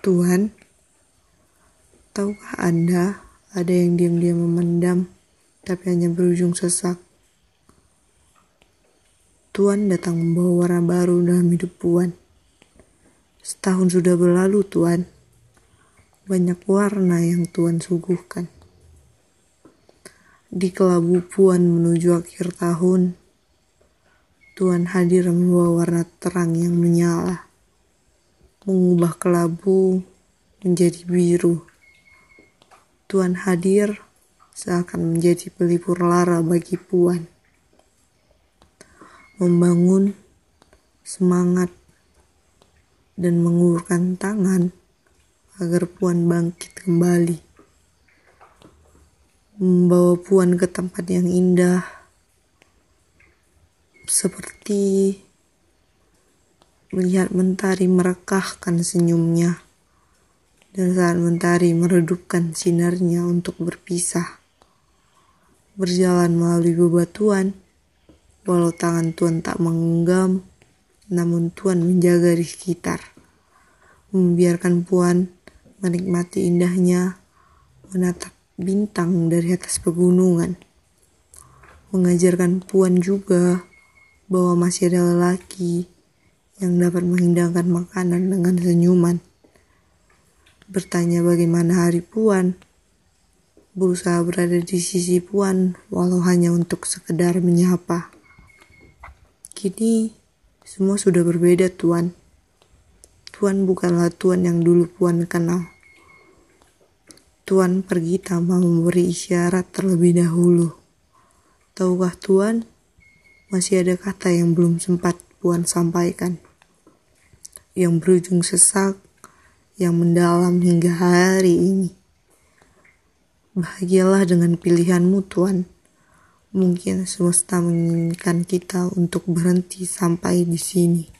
Tuhan, tahukah Anda ada yang diam-diam memendam tapi hanya berujung sesak? Tuhan datang membawa warna baru dalam hidup Puan. Setahun sudah berlalu Tuhan. Banyak warna yang Tuhan suguhkan. Di kelabu Puan menuju akhir tahun, Tuhan hadir membawa warna terang yang menyala mengubah kelabu menjadi biru. Tuhan hadir seakan menjadi pelipur lara bagi Puan. Membangun semangat dan mengulurkan tangan agar Puan bangkit kembali. Membawa Puan ke tempat yang indah seperti melihat mentari merekahkan senyumnya, dan saat mentari meredupkan sinarnya untuk berpisah. Berjalan melalui bebatuan, walau tangan Tuhan tak menggenggam, namun Tuhan menjaga di sekitar. Membiarkan Puan menikmati indahnya, menatap bintang dari atas pegunungan. Mengajarkan Puan juga bahwa masih ada lelaki yang dapat menghidangkan makanan dengan senyuman. Bertanya bagaimana hari Puan, berusaha berada di sisi Puan walau hanya untuk sekedar menyapa. Kini semua sudah berbeda Tuan. Tuan bukanlah Tuan yang dulu Puan kenal. Tuan pergi tanpa memberi isyarat terlebih dahulu. Tahukah Tuan, masih ada kata yang belum sempat Puan sampaikan yang berujung sesak, yang mendalam hingga hari ini. Bahagialah dengan pilihanmu Tuhan. Mungkin semesta menginginkan kita untuk berhenti sampai di sini.